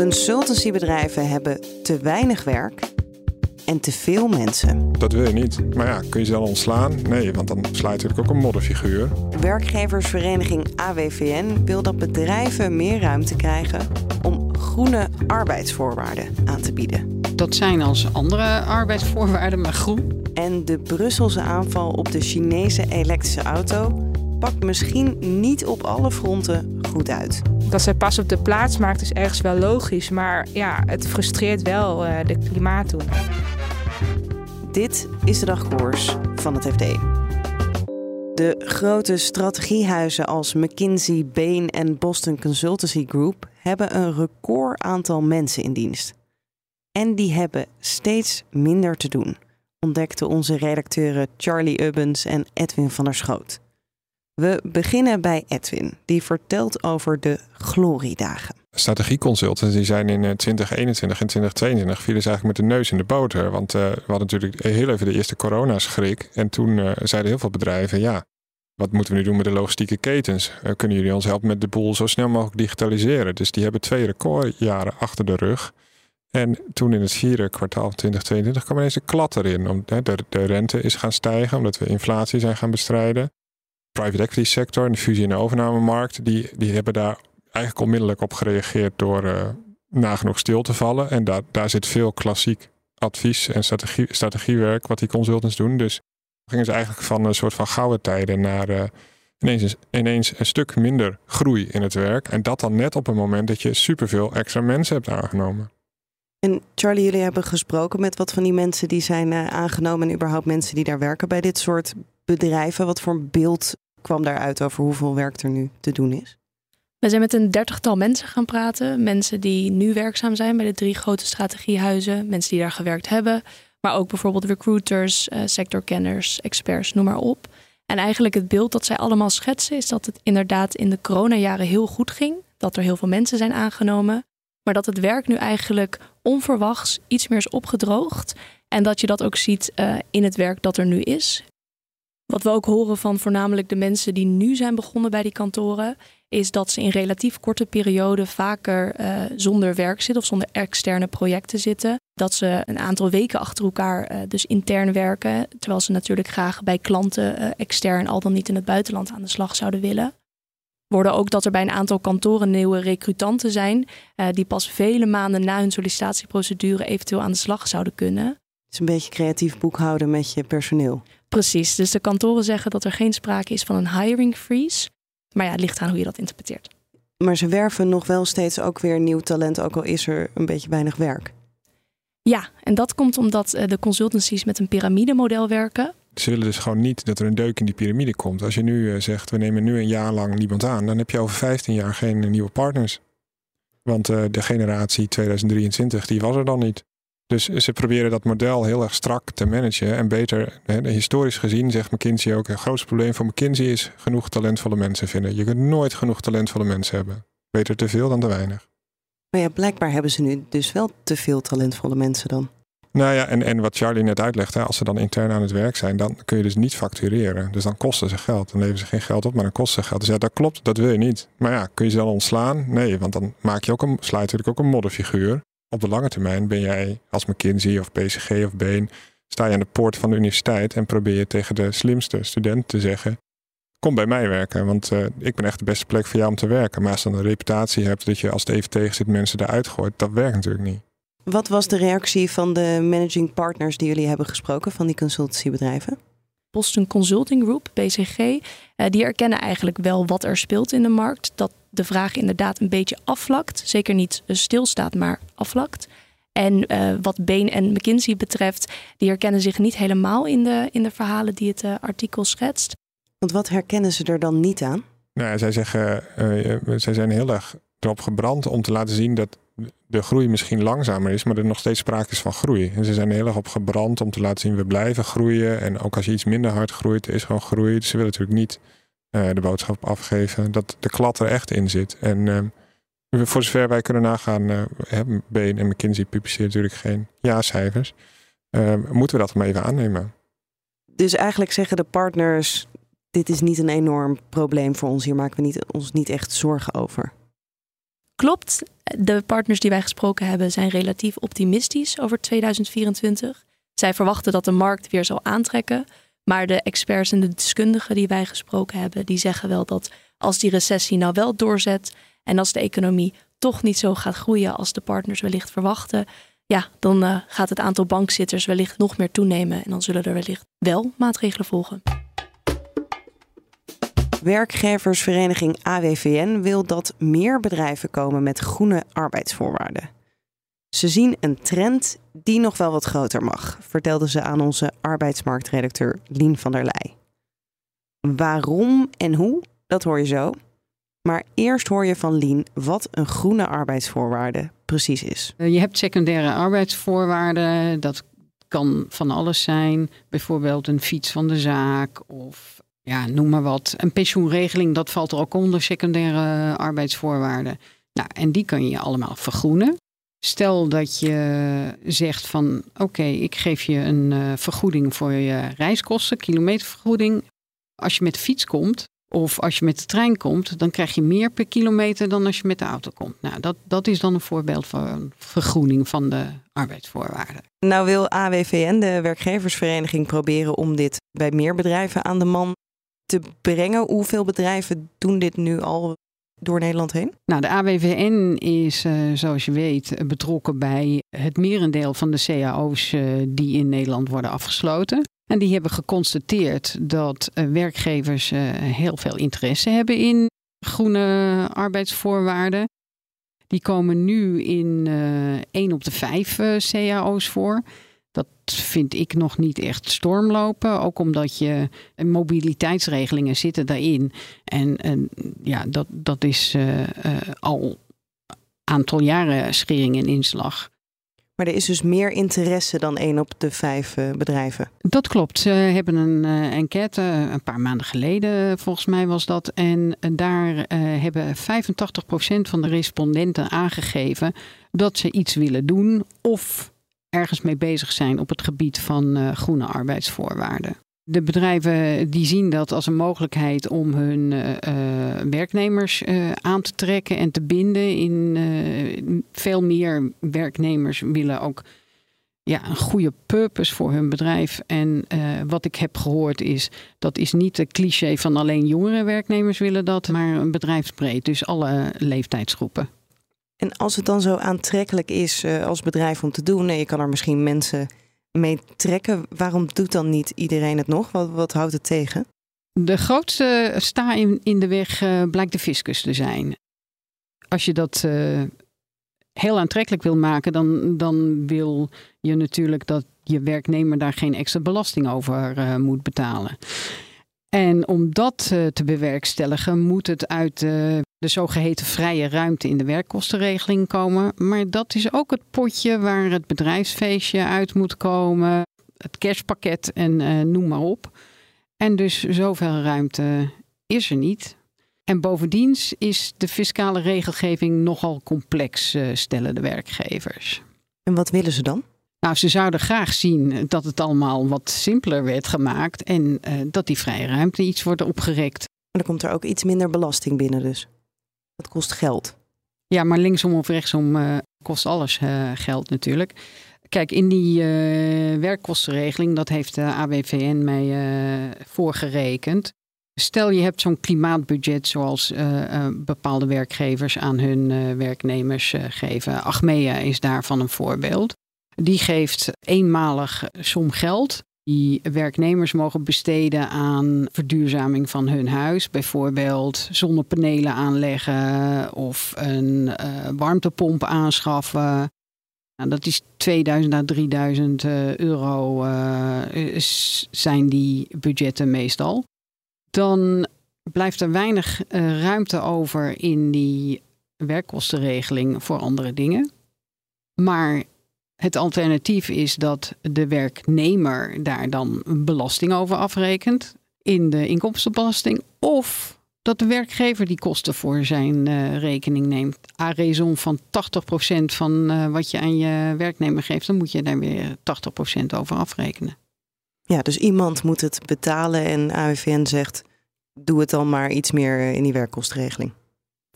Consultancybedrijven hebben te weinig werk en te veel mensen. Dat wil je niet. Maar ja, kun je ze dan ontslaan? Nee, want dan sluit natuurlijk ook een modderfiguur. Werkgeversvereniging AWVN wil dat bedrijven meer ruimte krijgen om groene arbeidsvoorwaarden aan te bieden. Dat zijn als andere arbeidsvoorwaarden, maar groen. En de Brusselse aanval op de Chinese elektrische auto pakt misschien niet op alle fronten goed uit. Dat zij pas op de plaats maakt is ergens wel logisch, maar ja, het frustreert wel uh, de klimaatdoelen. Dit is de dagkoers van het FD. De grote strategiehuizen als McKinsey, Bain en Boston Consultancy Group hebben een record aantal mensen in dienst. En die hebben steeds minder te doen, ontdekten onze redacteuren Charlie Ubbens en Edwin van der Schoot. We beginnen bij Edwin, die vertelt over de gloriedagen. Strategieconsultants die zijn in 2021 en 2022 vielen ze eigenlijk met de neus in de boter. Want uh, we hadden natuurlijk heel even de eerste coronaschrik. En toen uh, zeiden heel veel bedrijven, ja, wat moeten we nu doen met de logistieke ketens? Kunnen jullie ons helpen met de boel zo snel mogelijk digitaliseren? Dus die hebben twee recordjaren achter de rug. En toen in het vierde kwartaal van 2022 kwam ineens een klad erin. Om, de rente is gaan stijgen omdat we inflatie zijn gaan bestrijden private equity sector en de fusie- en overnamemarkt, die, die hebben daar eigenlijk onmiddellijk op gereageerd door uh, nagenoeg stil te vallen. En daar, daar zit veel klassiek advies en strategie, strategiewerk wat die consultants doen. Dus gingen ze eigenlijk van een soort van gouden tijden naar uh, ineens, ineens een stuk minder groei in het werk. En dat dan net op een moment dat je superveel extra mensen hebt aangenomen. En Charlie, jullie hebben gesproken met wat van die mensen die zijn uh, aangenomen en überhaupt mensen die daar werken bij dit soort bedrijven. Wat voor beeld kwam daaruit over hoeveel werk er nu te doen is? We zijn met een dertigtal mensen gaan praten. Mensen die nu werkzaam zijn bij de drie grote strategiehuizen. Mensen die daar gewerkt hebben. Maar ook bijvoorbeeld recruiters, uh, sectorkenners, experts, noem maar op. En eigenlijk het beeld dat zij allemaal schetsen is dat het inderdaad in de coronajaren heel goed ging. Dat er heel veel mensen zijn aangenomen. Maar dat het werk nu eigenlijk onverwachts iets meer is opgedroogd. En dat je dat ook ziet uh, in het werk dat er nu is. Wat we ook horen van voornamelijk de mensen die nu zijn begonnen bij die kantoren, is dat ze in relatief korte perioden vaker uh, zonder werk zitten of zonder externe projecten zitten. Dat ze een aantal weken achter elkaar uh, dus intern werken, terwijl ze natuurlijk graag bij klanten uh, extern al dan niet in het buitenland aan de slag zouden willen. We hoorden ook dat er bij een aantal kantoren nieuwe recrutanten zijn die pas vele maanden na hun sollicitatieprocedure eventueel aan de slag zouden kunnen. Het is een beetje creatief boekhouden met je personeel. Precies, dus de kantoren zeggen dat er geen sprake is van een hiring freeze. Maar ja, het ligt aan hoe je dat interpreteert. Maar ze werven nog wel steeds ook weer nieuw talent, ook al is er een beetje weinig werk. Ja, en dat komt omdat eh, de consultancies met een piramidemodel werken. Ze willen dus gewoon niet dat er een deuk in die piramide komt. Als je nu eh, zegt, we nemen nu een jaar lang niemand aan, dan heb je over 15 jaar geen nieuwe partners. Want de generatie 2023, die was er dan niet. Dus ze proberen dat model heel erg strak te managen. En beter, historisch gezien zegt McKinsey ook, het grootste probleem voor McKinsey is genoeg talentvolle mensen vinden. Je kunt nooit genoeg talentvolle mensen hebben. Beter te veel dan te weinig. Maar ja, blijkbaar hebben ze nu dus wel te veel talentvolle mensen dan. Nou ja, en, en wat Charlie net uitlegde, als ze dan intern aan het werk zijn, dan kun je dus niet factureren. Dus dan kosten ze geld. Dan leveren ze geen geld op, maar dan kosten ze geld. Dus ja, dat klopt, dat wil je niet. Maar ja, kun je ze dan ontslaan? Nee, want dan maak je ook een, sluit natuurlijk ook een modderfiguur op de lange termijn ben jij als McKinsey of PSG of Bain, sta je aan de poort van de universiteit en probeer je tegen de slimste student te zeggen, kom bij mij werken, want uh, ik ben echt de beste plek voor jou om te werken. Maar als je dan een reputatie hebt dat je als het even tegen zit mensen eruit gooit, dat werkt natuurlijk niet. Wat was de reactie van de managing partners die jullie hebben gesproken, van die consultancybedrijven? Boston Consulting Group, BCG, uh, eh, die erkennen eigenlijk wel wat er speelt in de markt. Dat de vraag inderdaad een beetje afvlakt. Zeker niet stilstaat, maar afvlakt. En uh, wat Bain en McKinsey betreft, die herkennen zich niet helemaal in de, in de verhalen die het uh, artikel schetst. Want wat herkennen ze er dan niet aan? Nou, zij zeggen, uh, zij zijn heel erg erop gebrand om te laten zien dat de groei misschien langzamer is, maar er nog steeds sprake is van groei. En ze zijn heel erg op gebrand om te laten zien we blijven groeien. En ook als je iets minder hard groeit, is gewoon groei. Dus ze willen natuurlijk niet uh, de boodschap afgeven dat de klad er echt in zit. En uh, voor zover wij kunnen nagaan, uh, Bain en McKinsey publiceren natuurlijk geen ja-cijfers. moeten we dat maar even aannemen. Dus eigenlijk zeggen de partners: dit is niet een enorm probleem voor ons. Hier maken we niet, ons niet echt zorgen over. Klopt. De partners die wij gesproken hebben zijn relatief optimistisch over 2024. Zij verwachten dat de markt weer zal aantrekken. Maar de experts en de deskundigen die wij gesproken hebben, die zeggen wel dat als die recessie nou wel doorzet en als de economie toch niet zo gaat groeien als de partners wellicht verwachten, ja, dan uh, gaat het aantal bankzitters wellicht nog meer toenemen en dan zullen er wellicht wel maatregelen volgen. Werkgeversvereniging AWVN wil dat meer bedrijven komen met groene arbeidsvoorwaarden. Ze zien een trend die nog wel wat groter mag, vertelde ze aan onze arbeidsmarktredacteur Lien van der Leij. Waarom en hoe, dat hoor je zo. Maar eerst hoor je van Lien wat een groene arbeidsvoorwaarde precies is. Je hebt secundaire arbeidsvoorwaarden. Dat kan van alles zijn. Bijvoorbeeld een fiets van de zaak of ja, noem maar wat. Een pensioenregeling, dat valt er ook onder secundaire arbeidsvoorwaarden. Nou, en die kan je allemaal vergroenen. Stel dat je zegt van oké, ik geef je een uh, vergoeding voor je reiskosten, kilometervergoeding. Als je met de fiets komt of als je met de trein komt, dan krijg je meer per kilometer dan als je met de auto komt. Nou, dat, dat is dan een voorbeeld van vergroening van de arbeidsvoorwaarden. Nou wil AWVN, de werkgeversvereniging, proberen om dit bij meer bedrijven aan de man te brengen. Hoeveel bedrijven doen dit nu al door Nederland heen? Nou, de AWVN is, uh, zoals je weet, betrokken bij het merendeel van de cao's uh, die in Nederland worden afgesloten. En die hebben geconstateerd dat uh, werkgevers heel veel interesse hebben in groene arbeidsvoorwaarden. Die komen nu in 1 op de 5 cao's voor. Vind ik nog niet echt stormlopen. Ook omdat je mobiliteitsregelingen zitten daarin. En, en ja, dat, dat is uh, uh, al aantal jaren schering en inslag. Maar er is dus meer interesse dan één op de vijf uh, bedrijven. Dat klopt. Ze hebben een uh, enquête een paar maanden geleden, volgens mij was dat. En daar uh, hebben 85% van de respondenten aangegeven dat ze iets willen doen of ergens mee bezig zijn op het gebied van uh, groene arbeidsvoorwaarden. De bedrijven die zien dat als een mogelijkheid om hun uh, werknemers uh, aan te trekken en te binden. In veel meer werknemers willen ook ja, een goede purpose voor hun bedrijf. En wat ik heb gehoord is, dat is niet de cliché van alleen jongere werknemers willen dat, maar een bedrijfsbreed, dus alle leeftijdsgroepen. En als het dan zo aantrekkelijk is uh, als bedrijf om te doen, en je kan er misschien mensen mee trekken, waarom doet dan niet iedereen het nog? Wat, wat houdt het tegen? De grootste sta in, in de weg uh, blijkt de fiscus te zijn. Als je dat uh, heel aantrekkelijk wil maken, dan, dan wil je natuurlijk dat je werknemer daar geen extra belasting over moet betalen. En om dat te bewerkstelligen, moet het uit de zogeheten vrije ruimte in de werkkostenregeling komen. Maar dat is ook het potje waar het bedrijfsfeestje uit moet komen, het kerstpakket en uh, noem maar op. En dus zoveel ruimte is er niet. En bovendien is de fiscale regelgeving nogal complex, uh, stellen de werkgevers. En wat willen ze dan? Nou, ze zouden graag zien dat het allemaal wat simpeler werd gemaakt en uh, dat die vrije ruimte iets wordt opgerekt. Maar dan komt er ook iets minder belasting binnen dus. Het kost geld. Ja, maar linksom of rechtsom uh, kost alles uh, geld natuurlijk. Kijk, in die uh, werkkostenregeling, dat heeft de AWVN mij voorgerekend. Stel je hebt zo'n klimaatbudget zoals bepaalde werkgevers aan hun werknemers geven. Achmea is daarvan een voorbeeld. Die geeft eenmalig som geld die werknemers mogen besteden aan verduurzaming van hun huis. Bijvoorbeeld zonnepanelen aanleggen of een uh, warmtepomp aanschaffen. Nou, dat is 2000 à 3000 uh, euro uh, zijn die budgetten meestal. Dan blijft er weinig ruimte over in die werkkostenregeling voor andere dingen. Maar het alternatief is dat de werknemer daar dan belasting over afrekent in de inkomstenbelasting. Of dat de werkgever die kosten voor zijn uh, rekening neemt. A raison van 80% van uh, wat je aan je werknemer geeft, dan moet je daar weer 80% over afrekenen. Ja, dus iemand moet het betalen en AWVN zegt: doe het dan maar iets meer in die werkkostenregeling.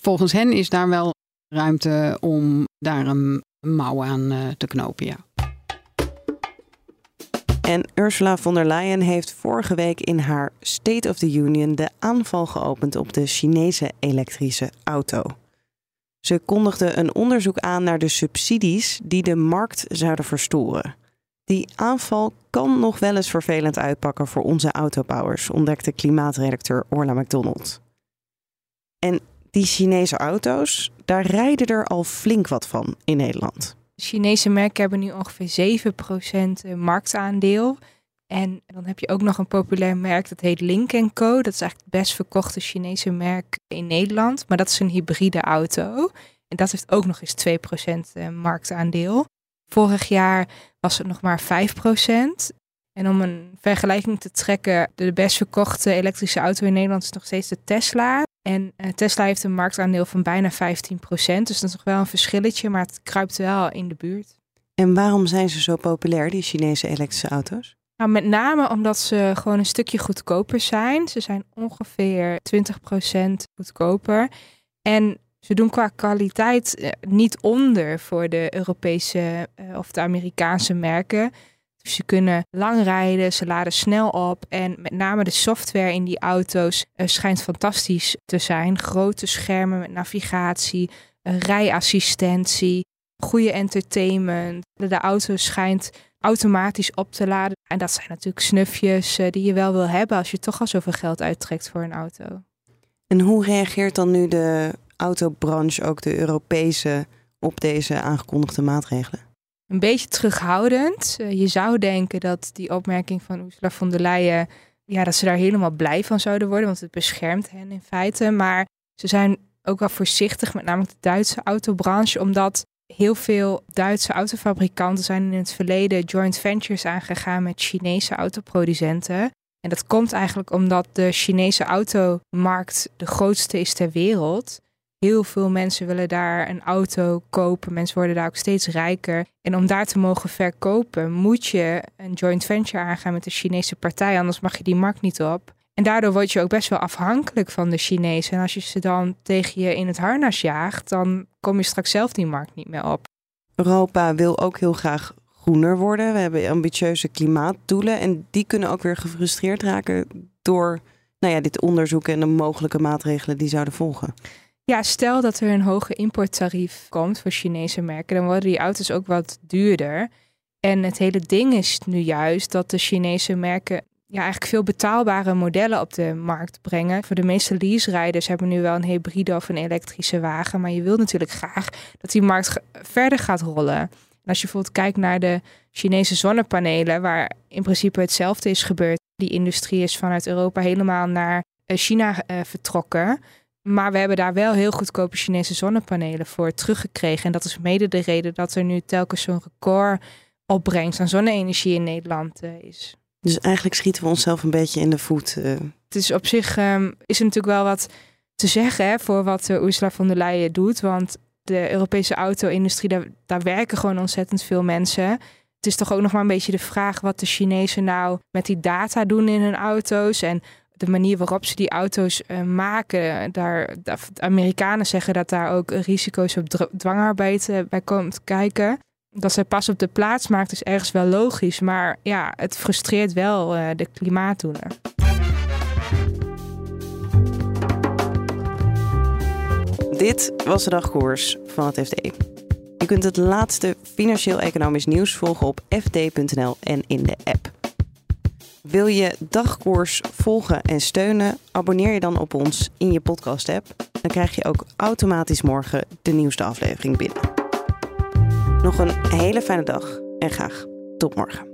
Volgens hen is daar wel ruimte om daar een mouw aan uh, te knopen, ja. En Ursula von der Leyen heeft vorige week in haar State of the Union de aanval geopend op de Chinese elektrische auto. Ze kondigde een onderzoek aan naar de subsidies die de markt zouden verstoren. Die aanval kan nog wel eens vervelend uitpakken voor onze autobouwers, ontdekte klimaatredacteur Orla McDonald. En die Chinese auto's, daar rijden er al flink wat van in Nederland. Chinese merken hebben nu ongeveer 7% eh, marktaandeel. En dan heb je ook nog een populair merk dat heet Link Co. Dat is eigenlijk het best verkochte Chinese merk in Nederland. Maar dat is een hybride auto. En dat heeft ook nog eens 2% eh, marktaandeel. Vorig jaar was het nog maar 5%. En om een vergelijking te trekken, de best verkochte elektrische auto in Nederland is nog steeds de Tesla. En uh, Tesla heeft een marktaandeel van bijna 15%. Dus dat is nog wel een verschilletje, maar het kruipt wel in de buurt. En waarom zijn ze zo populair, die Chinese elektrische auto's? Nou, met name omdat ze gewoon een stukje goedkoper zijn. Ze zijn ongeveer 20% goedkoper. En ze doen qua kwaliteit eh, niet onder voor de Europese uh, of de Amerikaanse merken. Dus ze kunnen lang rijden, ze laden snel op en met name de software in die auto's uh, schijnt fantastisch te zijn. Grote schermen met navigatie, rijassistentie, goede entertainment. De, auto schijnt automatisch op te laden. En dat zijn natuurlijk snufjes uh, die je wel wil hebben als je toch al zoveel geld uittrekt voor een auto. En hoe reageert dan nu de autobranche, ook de Europese, op deze aangekondigde maatregelen? Een beetje terughoudend. Uh, je zou denken dat die opmerking van Ursula von der Leyen, ja, dat ze daar helemaal blij van zouden worden, want het beschermt hen in feite. Maar ze zijn ook wel voorzichtig, met name de Duitse autobranche, omdat heel veel Duitse autofabrikanten zijn in het verleden joint ventures aangegaan met Chinese autoproducenten. En dat komt eigenlijk omdat de Chinese automarkt de grootste is ter wereld. Heel veel mensen willen daar een auto kopen. Mensen worden daar ook steeds rijker. En om daar te mogen verkopen, moet je een joint venture aangaan met de Chinese partij. Anders mag je die markt niet op. En daardoor word je ook best wel afhankelijk van de Chinezen. En als je ze dan tegen je in het harnas jaagt, dan kom je straks zelf die markt niet meer op. Europa wil ook heel graag groener worden. We hebben ambitieuze klimaatdoelen. En die kunnen ook weer gefrustreerd raken door nou ja, dit onderzoek en de mogelijke maatregelen die zouden volgen. Ja, stel dat er een hoge importtarief komt voor Chinese merken, dan worden die auto's ook wat duurder. En het hele ding is nu juist dat de Chinese merken ja, eigenlijk veel betaalbare modellen op de markt brengen. Voor de meeste lease-rijders hebben nu wel een hybride of een elektrische wagen. Maar je wilt natuurlijk graag dat die markt verder gaat rollen. En als je bijvoorbeeld kijkt naar de Chinese zonnepanelen, waar in principe hetzelfde is gebeurd. Die industrie is vanuit Europa helemaal naar eh, China uh, vertrokken. Maar we hebben daar wel heel goedkope Chinese zonnepanelen voor teruggekregen. En dat is mede de reden dat er nu telkens zo'n record opbrengst aan zonne-energie in Nederland uh, is. Dus eigenlijk schieten we onszelf een beetje in de voet. Uh. Het is op zich um, is er natuurlijk wel wat te zeggen hè, voor wat uh, Ursula von der Leyen doet. Want de Europese auto-industrie, daar, daar werken gewoon ontzettend veel mensen. Het is toch ook nog maar een beetje de vraag wat de Chinezen nou met die data doen in hun auto's. En de manier waarop ze die auto's uh, maken, daar, de Amerikanen zeggen dat daar ook risico's op dwangarbeid uh, bij komt kijken. Dat zij pas op de plaats maakt is ergens wel logisch, maar ja, het frustreert wel uh, de klimaatdoelen. Dit was de dagkoers van het FD. Je kunt het laatste financieel-economisch nieuws volgen op fd.nl en in de app. Wil je dagkoers volgen en steunen? Abonneer je dan op ons in je podcast-app. Dan krijg je ook automatisch morgen de nieuwste aflevering binnen. Nog een hele fijne dag en graag tot morgen.